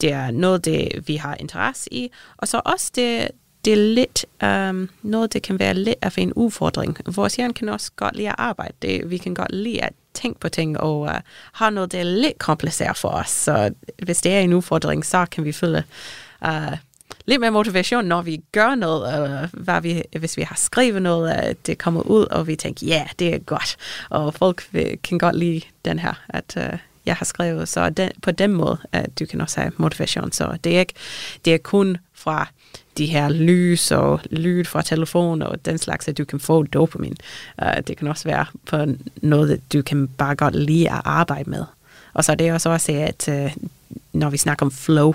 det er noget, det vi har interesse i, og så også det, det er lidt um, noget, det kan være lidt af en udfordring. Vores hjerne kan også godt lide at arbejde. Det, vi kan godt lide at tænke på ting og uh, har noget, der er lidt kompliceret for os. Så hvis det er en udfordring, så kan vi føle uh, øh, lidt mere motivation, når vi gør noget, eller øh, hvad vi, hvis vi har skrevet noget, at det kommer ud, og vi tænker, ja, yeah, det er godt. Og folk kan godt lide den her, at uh, jeg har skrevet. Så den, på den måde, at du kan også have motivation. Så det er, ikke, det er kun fra de her lys og lyd fra telefoner og den slags, at du kan få dopamin. Uh, det kan også være på noget, du kan bare godt lide at arbejde med. Og så er det også også, at uh, når vi snakker om flow,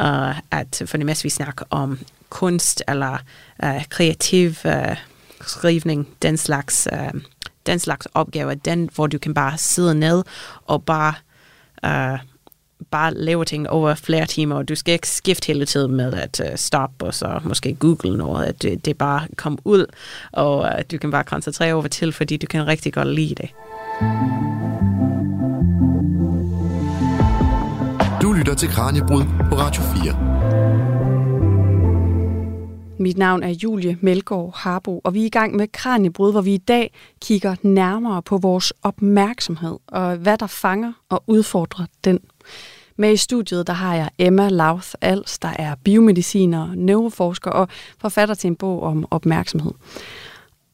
uh, at for det meste vi snakker om kunst eller uh, kreativ uh, skrivning, den slags, uh, den slags opgaver, den, hvor du kan bare sidde ned og bare uh, bare laver ting over flere timer, og du skal ikke skifte hele tiden med at uh, stoppe, og så måske google noget, at det, det bare kom ud, og at uh, du kan bare koncentrere over til, fordi du kan rigtig godt lide det. Du lytter til Kranjebrud på Radio 4. Mit navn er Julie Melgaard Harbo, og vi er i gang med Kranjebrud, hvor vi i dag kigger nærmere på vores opmærksomhed og hvad der fanger og udfordrer den. Med i studiet der har jeg Emma Lauth Als, der er biomediciner, neuroforsker og forfatter til en bog om opmærksomhed.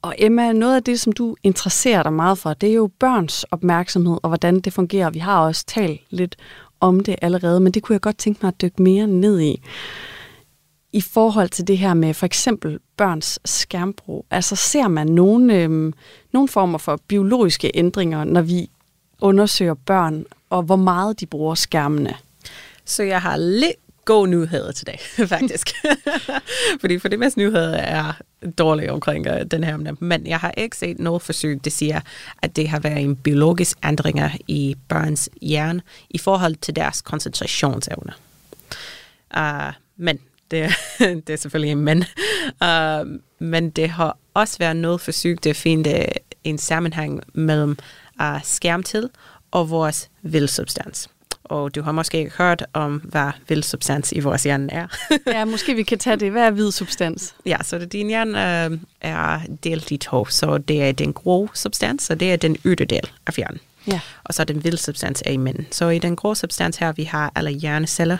Og Emma, noget af det, som du interesserer dig meget for, det er jo børns opmærksomhed og hvordan det fungerer. Vi har også talt lidt om det allerede, men det kunne jeg godt tænke mig at dykke mere ned i. I forhold til det her med for eksempel børns skærmbrug, altså ser man nogle, øhm, nogle former for biologiske ændringer, når vi undersøger børn og hvor meget de bruger skærmene. Så jeg har lidt gode nyheder til dig, *laughs* faktisk. *laughs* Fordi for det meste nyheder er dårlige omkring uh, den her Men jeg har ikke set noget forsøg, der siger, at det har været en biologisk ændringer i børns hjerne i forhold til deres koncentrationsevne. Uh, men det, *laughs* det er selvfølgelig en men. Uh, men det har også været noget forsøg, at finde en sammenhæng mellem uh, skærmtid og vores vildsubstans. Og du har måske ikke hørt om, hvad vild substans i vores hjerne er. *laughs* ja, måske vi kan tage det. Hvad er hvid substans? *laughs* Ja, så det, din hjerne øh, er delt i to. Så det er den grå substans, og det er den ytte del af hjernen. Ja. Og så den vilde substans er i midten. Så i den grå substans her, vi har alle hjerneceller.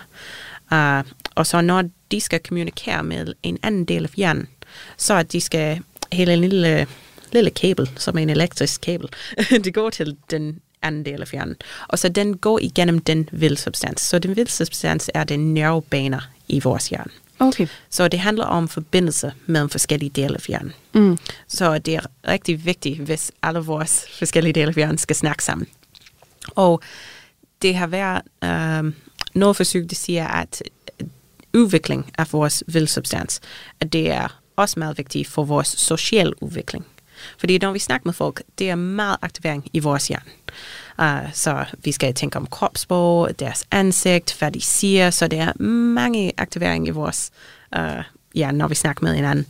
Uh, og så når de skal kommunikere med en anden del af hjernen, så at de skal hele en lille, lille kabel, som en elektrisk kabel, *laughs* det går til den anden del af hjernen. Og så den går igennem den vilde substans. Så den vilde substans er den nervebaner i vores hjerne. Okay. Så det handler om forbindelse mellem forskellige dele af hjernen. Mm. Så det er rigtig vigtigt, hvis alle vores forskellige dele af hjernen skal snakke sammen. Og det har været øh, noget forsøg, der siger, at udvikling af vores vildsubstans, at det er også meget vigtigt for vores sociale udvikling. Fordi når vi snakker med folk, det er meget aktivering i vores hjerne. Uh, så vi skal tænke om kropssprog, deres ansigt, hvad de siger, så det er mange aktivering i vores uh, hjerne, når vi snakker med hinanden.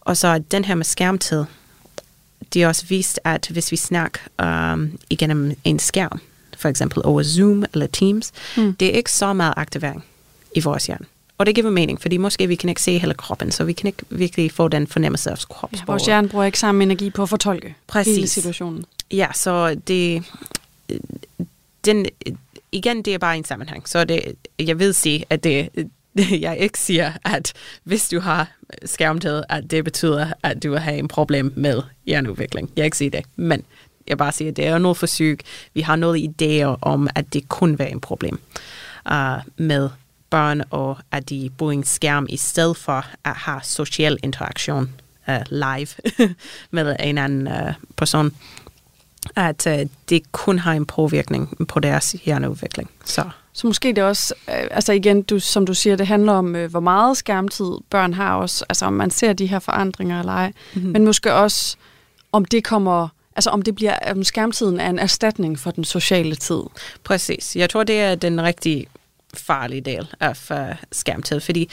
Og så den her med skærmtid, det er også vist, at hvis vi snakker um, igennem en skærm, for eksempel over Zoom eller Teams, mm. det er ikke så meget aktivering i vores hjerne. Og det giver mening, fordi måske vi kan ikke se hele kroppen, så vi kan ikke virkelig få den fornemmelse af kropssprog. Ja, vores hjerne bruger ikke samme energi på at fortolke Præcis. hele situationen. Ja, så det, den, igen, det er bare en sammenhæng. Så det, jeg vil sige, at det, *laughs* jeg ikke siger, at hvis du har skærmtid, at det betyder, at du have en problem med hjerneudvikling. Jeg ikke sige det, men jeg bare siger, at det er noget forsøg. Vi har noget idéer om, at det kunne være en problem uh, med børn, og at de bruger en skærm i stedet for at have social interaktion uh, live *laughs* med en anden uh, person at uh, det kun har en påvirkning på deres hjerneudvikling. Så. Så måske det også, øh, altså igen, du, som du siger, det handler om, øh, hvor meget skærmtid børn har også, altså om man ser de her forandringer eller ej, mm-hmm. men måske også, om det kommer, altså om det bliver, om skærmtiden er en erstatning for den sociale tid. Præcis. Jeg tror, det er den rigtig farlig del af uh, skærmtid, fordi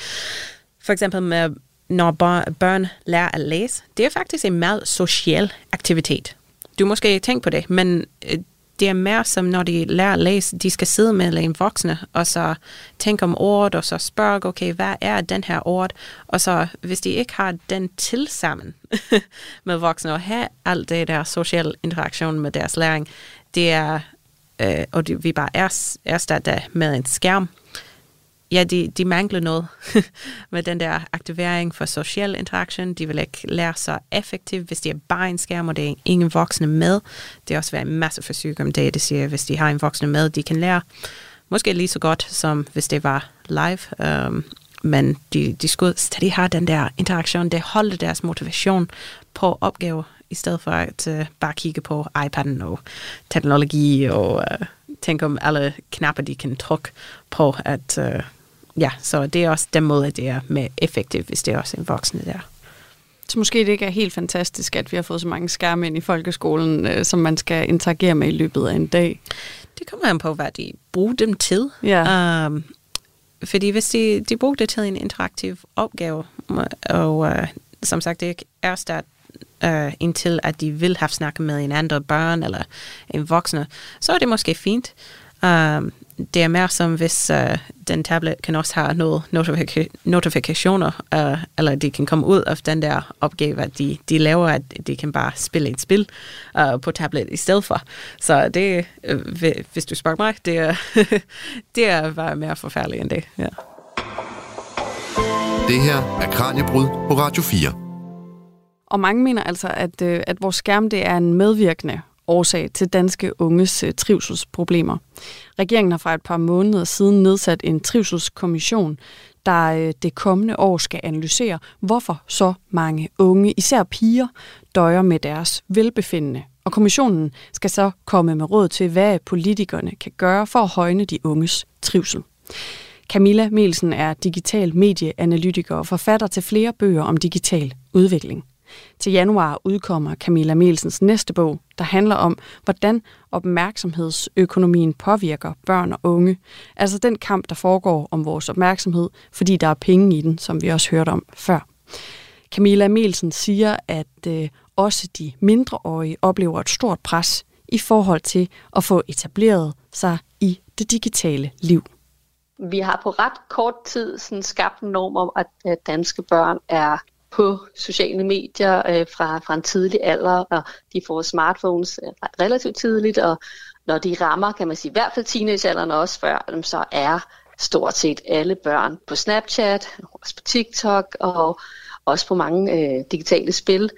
for eksempel med, når børn lærer at læse, det er faktisk en meget social aktivitet du måske tænke på det, men øh, det er mere som, når de lærer at læse, de skal sidde med en voksne, og så tænke om ord, og så spørge, okay, hvad er den her ord? Og så, hvis de ikke har den til sammen *laughs* med voksne, og have alt det der social interaktion med deres læring, det er, øh, og de, vi bare er, erstatter med en skærm, ja, de, de mangler noget *laughs* med den der aktivering for social interaktion. De vil ikke lære så effektivt, hvis de er bare en skærm, og det er ingen voksne med. Det er også været en masse forsøg om det, det siger, hvis de har en voksne med, de kan lære måske lige så godt, som hvis det var live. Um, men de, de skulle stadig have den der interaktion, det holder deres motivation på opgaver, i stedet for at uh, bare kigge på iPad'en og teknologi og uh, tænke om alle knapper, de kan trykke på, at uh, ja, så det er også den måde, det er med effektivt, hvis det er også en voksne der. Så måske det ikke er helt fantastisk, at vi har fået så mange skærme ind i folkeskolen, øh, som man skal interagere med i løbet af en dag. Det kommer an på, hvad de bruger dem til. Ja. Um, fordi hvis de, de bruger det til en interaktiv opgave, og uh, som sagt, det ikke er start øh, indtil at de vil have snakket med en anden børn eller en voksne, så er det måske fint. Um, det er mere som hvis uh, den tablet kan også have noget notifika- notifikationer, uh, eller de kan komme ud af den der opgave, at de, de laver, at de kan bare spille et spil uh, på tablet i stedet for. Så det, uh, hvis du spørger mig, det er, *laughs* det er bare mere forfærdeligt end det. Ja. Det her er Kranjebrud på Radio 4. Og mange mener altså, at, øh, at vores skærm det er en medvirkende årsag til danske unges øh, trivselsproblemer. Regeringen har fra et par måneder siden nedsat en trivselskommission, der øh, det kommende år skal analysere, hvorfor så mange unge, især piger, døjer med deres velbefindende. Og kommissionen skal så komme med råd til, hvad politikerne kan gøre for at højne de unges trivsel. Camilla Melsen er digital medieanalytiker og forfatter til flere bøger om digital udvikling. Til januar udkommer Camilla Melsens næste bog, der handler om, hvordan opmærksomhedsøkonomien påvirker børn og unge. Altså den kamp, der foregår om vores opmærksomhed, fordi der er penge i den, som vi også hørte om før. Camilla Melsen siger, at øh, også de mindreårige oplever et stort pres i forhold til at få etableret sig i det digitale liv. Vi har på ret kort tid sådan skabt en norm om, at danske børn er på sociale medier øh, fra, fra en tidlig alder, og de får smartphones øh, relativt tidligt, og når de rammer, kan man sige, i hvert fald teenagealderen og også før, så er stort set alle børn på Snapchat, også på TikTok og også på mange øh, digitale spil,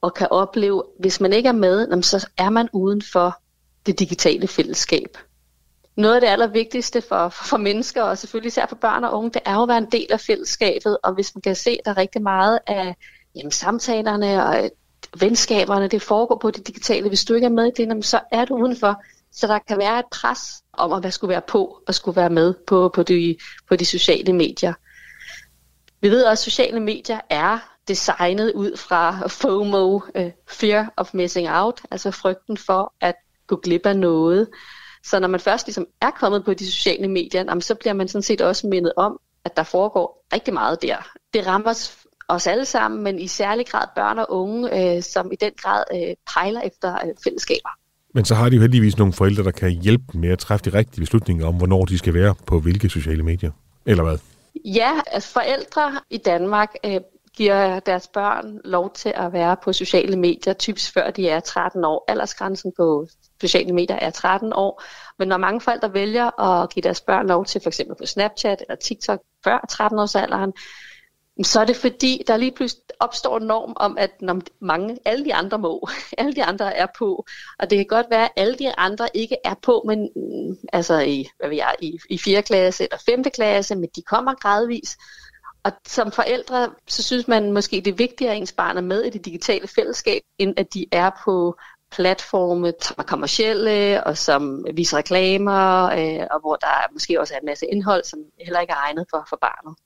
og kan opleve, hvis man ikke er med, så er man uden for det digitale fællesskab. Noget af det allervigtigste for, for, for mennesker, og selvfølgelig især for børn og unge, det er jo at være en del af fællesskabet, og hvis man kan se, at der er rigtig meget af jamen, samtalerne og øh, venskaberne, det foregår på det digitale. Hvis du ikke er med i det, så er du udenfor. Så der kan være et pres om at skulle være på og skulle være med på, på, de, på de sociale medier. Vi ved også, at sociale medier er designet ud fra FOMO, uh, Fear of Missing Out, altså frygten for at gå glip af noget. Så når man først ligesom er kommet på de sociale medier, jamen, så bliver man sådan set også mindet om, at der foregår rigtig meget der. Det rammer os alle sammen, men i særlig grad børn og unge, øh, som i den grad øh, pejler efter øh, fællesskaber. Men så har de jo heldigvis nogle forældre, der kan hjælpe dem med at træffe de rigtige beslutninger om, hvornår de skal være på hvilke sociale medier. Eller hvad? Ja, altså forældre i Danmark øh, giver deres børn lov til at være på sociale medier, typisk før de er 13 år. Aldersgrænsen på sociale medier er 13 år. Men når mange forældre vælger at give deres børn lov til, for eksempel på Snapchat eller TikTok før 13-årsalderen, så er det fordi, der lige pludselig opstår en norm om, at når mange, alle de andre må, *laughs* alle de andre er på, og det kan godt være, at alle de andre ikke er på, men mm, altså i, hvad ved jeg, i, i 4. klasse eller 5. klasse, men de kommer gradvis. Og som forældre, så synes man måske, det er vigtigere, at ens barn er med i det digitale fællesskab, end at de er på platforme, som er kommercielle, og som viser reklamer, øh, og hvor der måske også er en masse indhold, som heller ikke er egnet for, for barnet.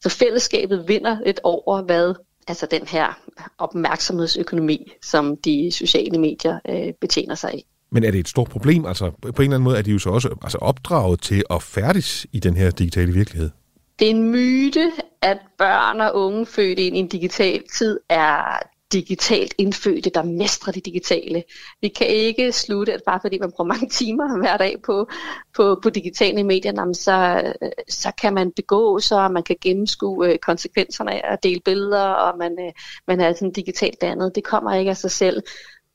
Så fællesskabet vinder lidt over, hvad altså den her opmærksomhedsøkonomi, som de sociale medier øh, betjener sig af. Men er det et stort problem? Altså på en eller anden måde er de jo så også altså, opdraget til at færdes i den her digitale virkelighed. Det er en myte, at børn og unge født ind i en digital tid er digitalt indfødte, der mestrer det digitale. Vi kan ikke slutte, at bare fordi man bruger mange timer *laughs* hver dag på, på, på digitale medier, så, øh, så kan man begå sig, og man kan gennemskue øh, konsekvenserne af at dele billeder, og man, øh, man er sådan digitalt dannet. Det kommer ikke af sig selv.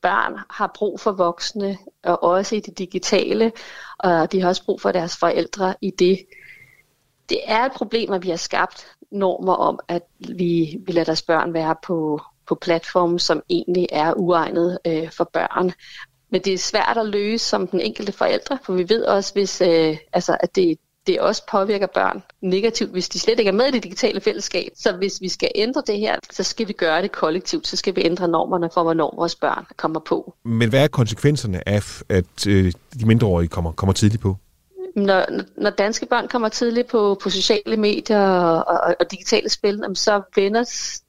Børn har brug for voksne, og også i det digitale, og de har også brug for deres forældre i det. Det er et problem, at vi har skabt normer om, at vi, vi lader deres børn være på, på platforme, som egentlig er uegnet øh, for børn. Men det er svært at løse som den enkelte forældre, for vi ved også, hvis, øh, altså, at det, det også påvirker børn negativt, hvis de slet ikke er med i det digitale fællesskab. Så hvis vi skal ændre det her, så skal vi gøre det kollektivt. Så skal vi ændre normerne for, hvornår vores børn kommer på. Men hvad er konsekvenserne af, at øh, de mindreårige kommer, kommer tidligt på? Når, når danske børn kommer tidligt på, på sociale medier og, og, og digitale spil, så vender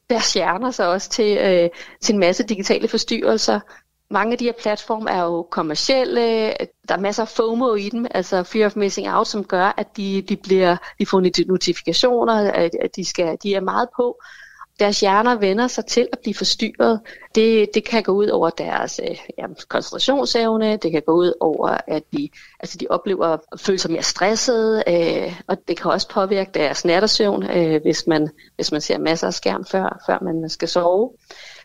deres hjerner sig også til, øh, til en masse digitale forstyrrelser. Mange af de her platforme er jo kommercielle, der er masser af FOMO i dem, altså fear of missing out, som gør, at de, de, bliver, de får notifikationer, at de, skal, de er meget på deres hjerner vender sig til at blive forstyrret. Det, det kan gå ud over deres øh, ja, koncentrationsevne, det kan gå ud over, at de, altså de oplever at føle sig mere stressede, øh, og det kan også påvirke deres nattersøvn, øh, hvis, man, hvis man ser masser af skærm, før, før man skal sove.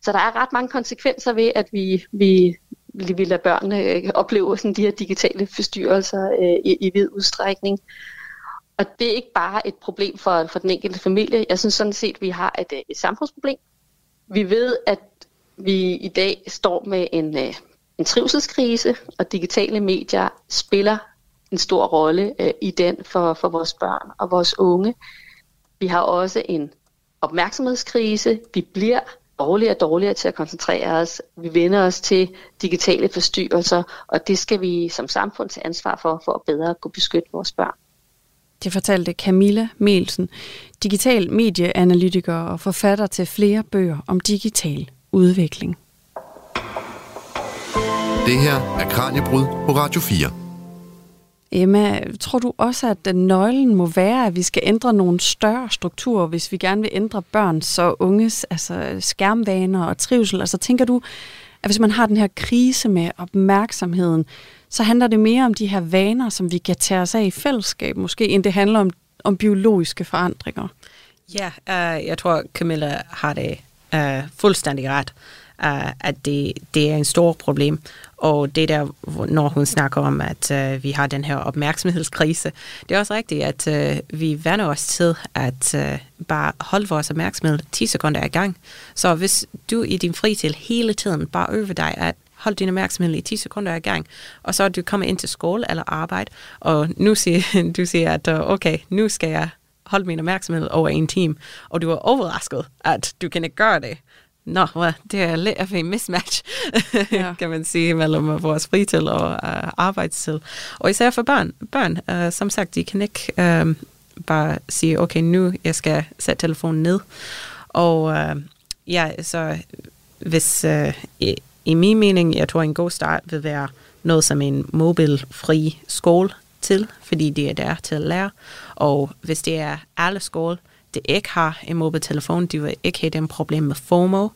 Så der er ret mange konsekvenser ved, at vi, vi, vi lader børnene øh, opleve sådan de her digitale forstyrrelser øh, i, i vid udstrækning. Og det er ikke bare et problem for, for den enkelte familie. Jeg synes sådan set, at vi har et, øh, et samfundsproblem. Vi ved, at vi i dag står med en, øh, en trivselskrise, og digitale medier spiller en stor rolle øh, i den for, for vores børn og vores unge. Vi har også en opmærksomhedskrise. Vi bliver dårligere og dårligere til at koncentrere os. Vi vender os til digitale forstyrrelser, og det skal vi som samfund tage ansvar for, for at bedre kunne beskytte vores børn. Det fortalte Camilla Melsen, digital medieanalytiker og forfatter til flere bøger om digital udvikling. Det her er Kranjebrud på Radio 4. Emma, tror du også, at den nøglen må være, at vi skal ændre nogle større strukturer, hvis vi gerne vil ændre børns og unges altså skærmvaner og trivsel? Altså tænker du, at hvis man har den her krise med opmærksomheden, så handler det mere om de her vaner, som vi kan tage os af i fællesskab, måske, end det handler om, om biologiske forandringer. Ja, uh, jeg tror, Camilla har det uh, fuldstændig ret, uh, at det, det er en stor problem. Og det der, når hun snakker om, at uh, vi har den her opmærksomhedskrise, det er også rigtigt, at uh, vi vender os til at uh, bare holde vores opmærksomhed 10 sekunder i gang. Så hvis du i din fritid hele tiden bare øver dig at hold din opmærksomhed i 10 sekunder i gang, og så du kommer ind til skole eller arbejde, og nu siger *laughs* du siger, at okay, nu skal jeg holde min opmærksomhed over en time, og du er overrasket, at du kan ikke gøre det. Nå, well, det er lidt af en mismatch, ja. *laughs* kan man sige, mellem vores fritid og uh, arbejdstid. Og især for børn. Børn, uh, som sagt, de kan ikke uh, bare sige, okay, nu jeg skal sætte telefonen ned. Og uh, ja, så hvis uh, i, min mening, jeg tror en god start vil være noget som en mobilfri skole til, fordi det er der til at lære. Og hvis det er alle skole, det ikke har en mobiltelefon, de vil ikke have den problem med FOMO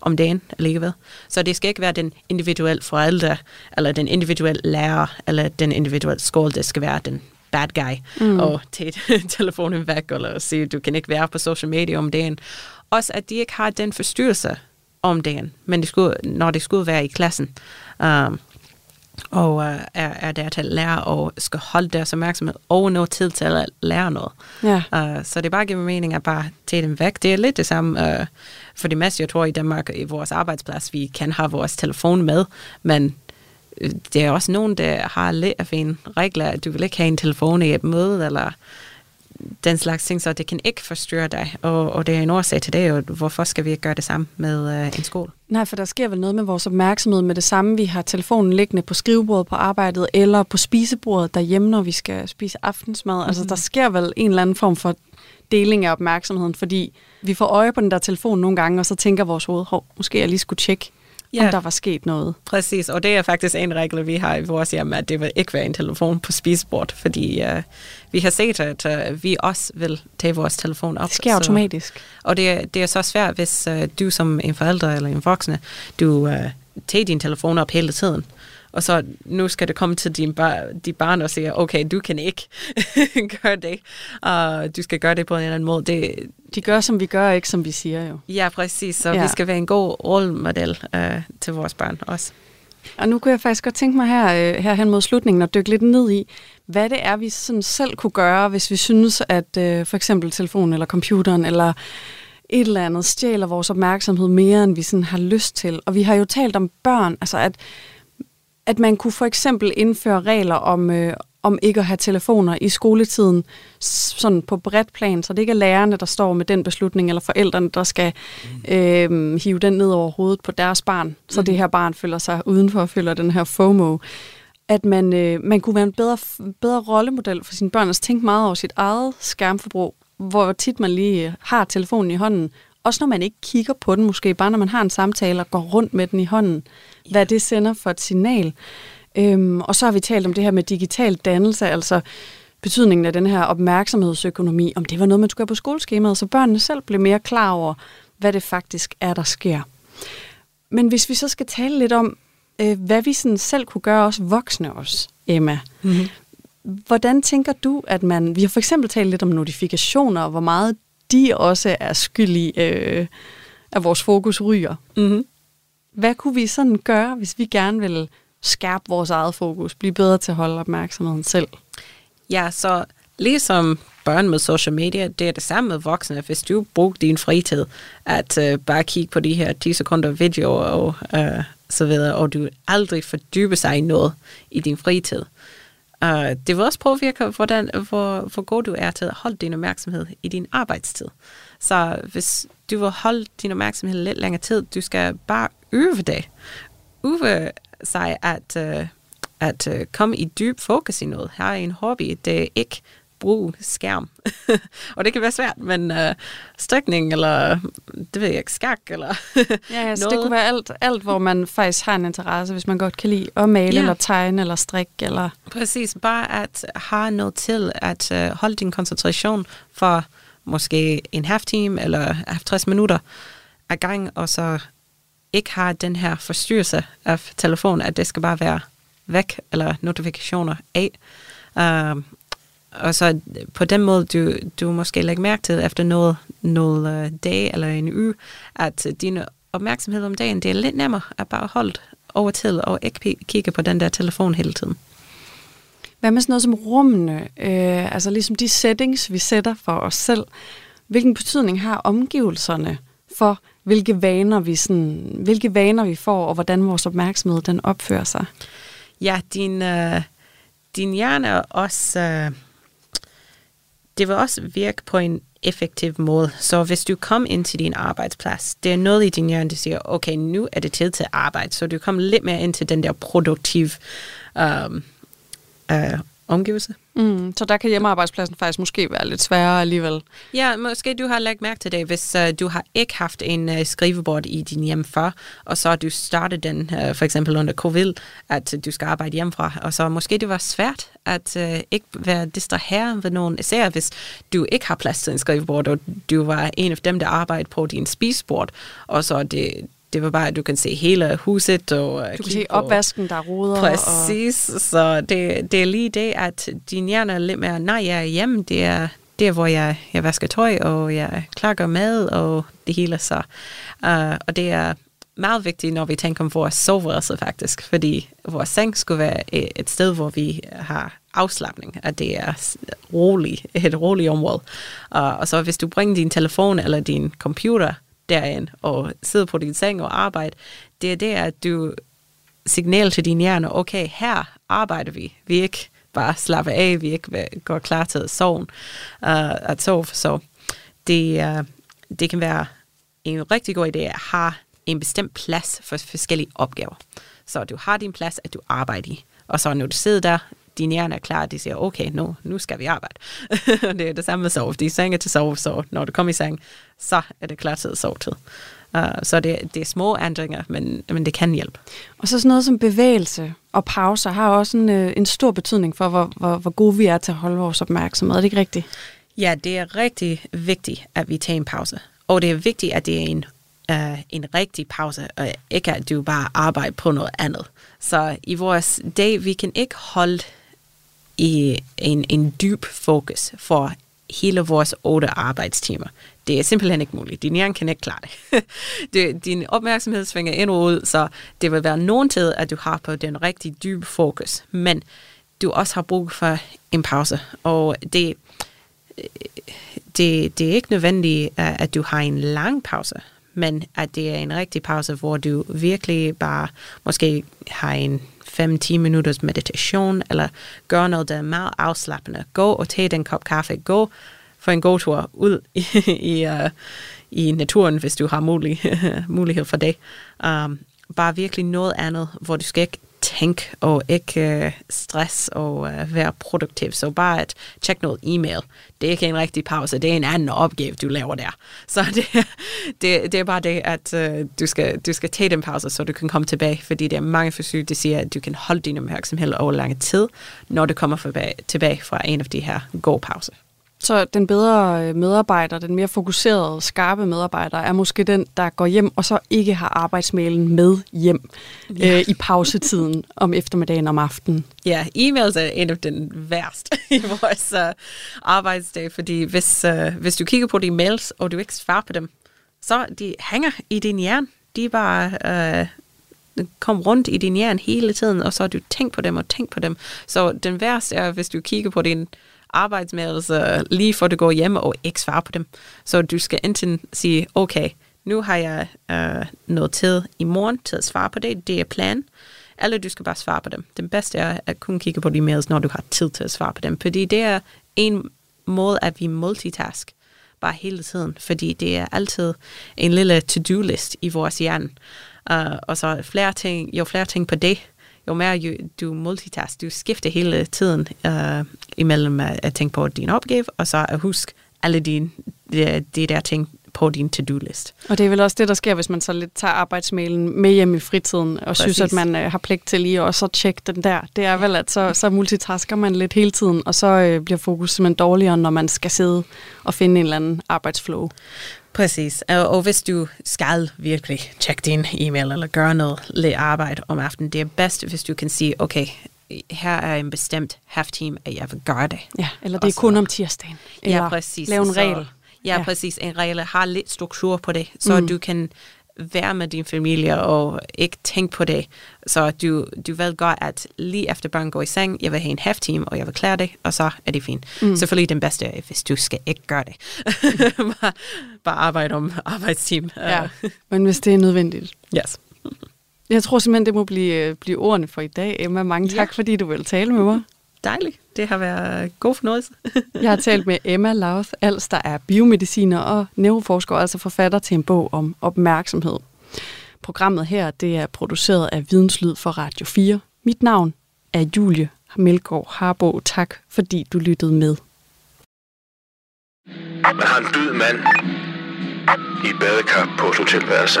om dagen alligevel. Så det skal ikke være den individuelle forældre, eller den individuelle lærer, eller den individuelle skole, det skal være den bad guy, mm. og tage *laughs* telefonen væk, eller sige, du kan ikke være på social media om dagen. Også at de ikke har den forstyrrelse om dagen, men det skulle, når det skulle være i klassen. Um, og uh, er, er der til at lære og skal holde deres opmærksomhed over noget tid til at lære noget. Ja. Uh, så det bare giver mening at bare tage dem væk. Det er lidt det samme uh, for det meste, jeg tror i Danmark, i vores arbejdsplads, vi kan have vores telefon med, men det er også nogen, der har lidt af en regler, at du vil ikke have en telefon i et møde, eller den slags ting, så det kan ikke forstyrre dig, og, og det er en årsag til det, og hvorfor skal vi ikke gøre det samme med øh, en skole? Nej, for der sker vel noget med vores opmærksomhed med det samme. Vi har telefonen liggende på skrivebordet på arbejdet, eller på spisebordet derhjemme, når vi skal spise aftensmad. Mm-hmm. Altså, mhm. der sker vel en eller anden form for deling af opmærksomheden, fordi vi får øje på den der telefon nogle gange, og så tænker vores hoved, hov, måske jeg lige skulle tjekke, ja. om der var sket noget. Præcis, og det er faktisk en regel, vi har i vores hjem, at det vil ikke være en telefon på spisebord, fordi uh, vi har set, at uh, vi også vil tage vores telefon op. Det sker så, automatisk. Og det, er, det er så svært, hvis uh, du som en forælder eller en voksne, du uh, tager din telefon op hele tiden og så nu skal det komme til din bar, de barn og sige, okay, du kan ikke *laughs* gøre det, og du skal gøre det på en eller anden måde. Det, de gør, som vi gør, ikke som vi siger jo. Ja, præcis. Så ja. vi skal være en god rollemodel øh, til vores børn også. Og nu kunne jeg faktisk godt tænke mig her, øh, her hen mod slutningen at dykke lidt ned i, hvad det er, vi sådan selv kunne gøre, hvis vi synes, at øh, for eksempel telefonen eller computeren eller et eller andet stjæler vores opmærksomhed mere, end vi sådan har lyst til. Og vi har jo talt om børn, altså at at man kunne for eksempel indføre regler om, øh, om ikke at have telefoner i skoletiden, sådan på bredt plan, så det ikke er lærerne, der står med den beslutning, eller forældrene, der skal øh, hive den ned over hovedet på deres barn, så det her barn føler sig udenfor og føler den her FOMO. At man, øh, man kunne være en bedre, bedre rollemodel for sine børn, og tænke meget over sit eget skærmforbrug, hvor tit man lige har telefonen i hånden, også når man ikke kigger på den, måske bare når man har en samtale og går rundt med den i hånden. Hvad det sender for et signal. Øhm, og så har vi talt om det her med digital dannelse, altså betydningen af den her opmærksomhedsøkonomi, om det var noget, man skulle have på skoleskemaet, så børnene selv blev mere klar over, hvad det faktisk er, der sker. Men hvis vi så skal tale lidt om, øh, hvad vi sådan selv kunne gøre, også voksne os, Emma. Mm-hmm. Hvordan tænker du, at man... Vi har for eksempel talt lidt om notifikationer, og hvor meget de også er skyld i, øh, at vores fokus ryger. Mm-hmm. Hvad kunne vi sådan gøre, hvis vi gerne vil skærpe vores eget fokus, blive bedre til at holde opmærksomheden selv? Ja, så ligesom børn med social media, det er det samme med voksne. Hvis du bruger din fritid at uh, bare kigge på de her 10 sekunder videoer og uh, så videre, og du aldrig fordyber sig i noget i din fritid, Uh, det vil også påvirke, hvordan, hvor, hvor god du er til at holde din opmærksomhed i din arbejdstid. Så hvis du vil holde din opmærksomhed lidt længere tid, du skal bare øve det. Øve sig at, uh, at uh, komme i dyb fokus i noget. Her er en hobby, det er ikke bruge skærm. *laughs* og det kan være svært, men uh, strikning, eller det ved jeg ikke, skak, eller *laughs* Ja, altså, noget. det kunne være alt, alt, hvor man faktisk har en interesse, hvis man godt kan lide at male, ja. eller tegne, eller strikke, eller... Præcis, bare at have noget til at uh, holde din koncentration for måske en halv time, eller 50 minutter ad gang, og så ikke har den her forstyrrelse af telefonen, at det skal bare være væk, eller notifikationer af. Uh, og så på den måde, du, du måske lægger mærke til efter noget, noget uh, dag eller en uge, at din opmærksomhed om dagen, det er lidt nemmere at bare holde over til og ikke kigge på den der telefon hele tiden. Hvad med sådan noget som rummene? Øh, altså ligesom de settings, vi sætter for os selv. Hvilken betydning har omgivelserne for, hvilke vaner vi, sådan, hvilke vaner vi får, og hvordan vores opmærksomhed den opfører sig? Ja, din, øh, din hjerne er også... Øh, det vil også virke på en effektiv måde. Så hvis du kom ind til din arbejdsplads, det er noget i din hjerne, der siger, okay, nu er det tid til arbejde, så du kommer lidt mere ind til den der produktiv øh, øh, omgivelse. Mm, så der kan hjemmearbejdspladsen faktisk måske være lidt sværere alligevel. Ja, måske du har lagt mærke til det, hvis uh, du har ikke haft en uh, skrivebord i din hjem før, og så du startet den, uh, for eksempel under covid, at uh, du skal arbejde hjemmefra, og så måske det var svært at uh, ikke være distraheret ved nogen, især hvis du ikke har plads til en skrivebord, og du var en af dem, der arbejdede på din spisebord, og så det, det var bare, at du kan se hele huset. Og du kan se opvasken, der ruder. Præcis, og... så det, det er lige det, at din hjerne er lidt mere, nej, jeg er hjemme, det er der, hvor jeg, jeg vasker tøj, og jeg klakker mad, og det hele så. Uh, og det er meget vigtigt, når vi tænker om vores soveværelse faktisk, fordi vores seng skulle være et sted, hvor vi har afslappning, at det er rolig, et roligt område. Uh, og så hvis du bringer din telefon eller din computer derind og sidde på din seng og arbejde, det er det, at du signal til din hjerne, okay, her arbejder vi. Vi ikke bare slappe af, vi ikke går klar til at sove. Uh, at sove. Så det, uh, det kan være en rigtig god idé at have en bestemt plads for forskellige opgaver. Så du har din plads, at du arbejder i. Og så når du sidder der, din hjerne er klar, de siger, okay, nu, nu skal vi arbejde. *laughs* det er det samme med sove. De senge til sove, så når du kommer i seng, så er det klar til at sove til. Uh, så det, det er små ændringer, men, men det kan hjælpe. Og så sådan noget som bevægelse og pauser har også en, øh, en stor betydning for, hvor, hvor, hvor gode vi er til at holde vores opmærksomhed. Er det ikke rigtigt? Ja, det er rigtig vigtigt, at vi tager en pause. Og det er vigtigt, at det er en, uh, en rigtig pause, og ikke at du bare arbejder på noget andet. Så i vores dag, vi kan ikke holde i en, en dyb fokus for hele vores otte arbejdstimer. Det er simpelthen ikke muligt. Din hjerne kan ikke klare det. *laughs* det din opmærksomhed svinger ind og ud, så det vil være nogen tid, at du har på den rigtig dybe fokus. Men du også har brug for en pause. Og det, det, det er ikke nødvendigt, at du har en lang pause, men at det er en rigtig pause, hvor du virkelig bare måske har en 5-10 minutters meditation, eller gør noget, der er meget afslappende. Gå og tage den kop kaffe. Gå for en god tur ud i, *laughs* i, uh, i naturen, hvis du har mulig, *laughs* mulighed for det. Um, bare virkelig noget andet, hvor du skal ikke tænke og ikke uh, stress og uh, være produktiv. Så bare at tjekke noget e-mail, det er ikke en rigtig pause, det er en anden opgave, du laver der. *laughs* Så det, det, det er bare det, at uh, du, skal, du skal tage den pause, så du kan komme tilbage, fordi det er mange forsøg, der siger, at du kan holde din opmærksomhed over lang tid, når du kommer tilbage fra en af de her gode pauser. Så den bedre øh, medarbejder, den mere fokuserede, skarpe medarbejder, er måske den, der går hjem og så ikke har arbejdsmailen med hjem ja. øh, i pausetiden om eftermiddagen om aftenen. Ja, e-mails er en af den værste *laughs* i vores uh, arbejdsdag, fordi hvis, uh, hvis du kigger på dine mails, og du ikke svarer på dem, så de hænger i din hjerne. De bare uh, kom rundt i din hjerne hele tiden, og så har du tænkt på dem og tænkt på dem. Så den værste er, hvis du kigger på din arbejdsmails lige for du går hjem og ikke svare på dem. Så du skal enten sige, okay, nu har jeg øh, noget tid i morgen til at svare på det, det er plan, eller du skal bare svare på dem. Den bedste er at kun kigge på de mails, når du har tid til at svare på dem, fordi det er en måde, at vi multitask bare hele tiden, fordi det er altid en lille to-do-list i vores hjerne. Uh, og så flere ting, jo flere ting på det, jo mere du multitask, du skifter hele tiden uh, imellem at, tænke på din opgave, og så at huske alle dine de, de der ting på din to-do-list. Og det er vel også det, der sker, hvis man så lidt tager arbejdsmailen med hjem i fritiden, og Præcis. synes, at man øh, har pligt til lige at tjekke den der. Det er vel, at så, så multitasker man lidt hele tiden, og så øh, bliver fokus simpelthen dårligere, når man skal sidde og finde en eller anden arbejdsflow. Præcis. Og, hvis du skal virkelig tjekke din e-mail eller gøre noget lidt arbejde om aftenen, det er bedst, hvis du kan sige, okay, her er en bestemt half-team, at jeg vil gøre det. Ja, eller det er kun om tirsdagen. Eller ja, præcis. lave en regel. Ja, ja, præcis. En regel har lidt struktur på det, så mm. du kan være med din familie og ikke tænke på det. Så du, du ved godt, at lige efter børn går i seng, jeg vil have en half team, og jeg vil klare det, og så er det fint. Mm. Selvfølgelig den bedste, hvis du skal ikke gøre det. *laughs* bare, bare arbejde om arbejdsteam. Ja, men hvis det er nødvendigt. Yes. Jeg tror simpelthen, det må blive, øh, blive ordene for i dag. Emma, mange tak, ja. fordi du vil tale med mig. Dejligt. Det har været god fornøjelse. *laughs* jeg har talt med Emma Lauth, Als, der er biomediciner og neuroforsker, altså forfatter til en bog om opmærksomhed. Programmet her det er produceret af Videnslyd for Radio 4. Mit navn er Julie Melgaard Harbo. Tak, fordi du lyttede med. Man har en død mand i badekar på et hotelværelse.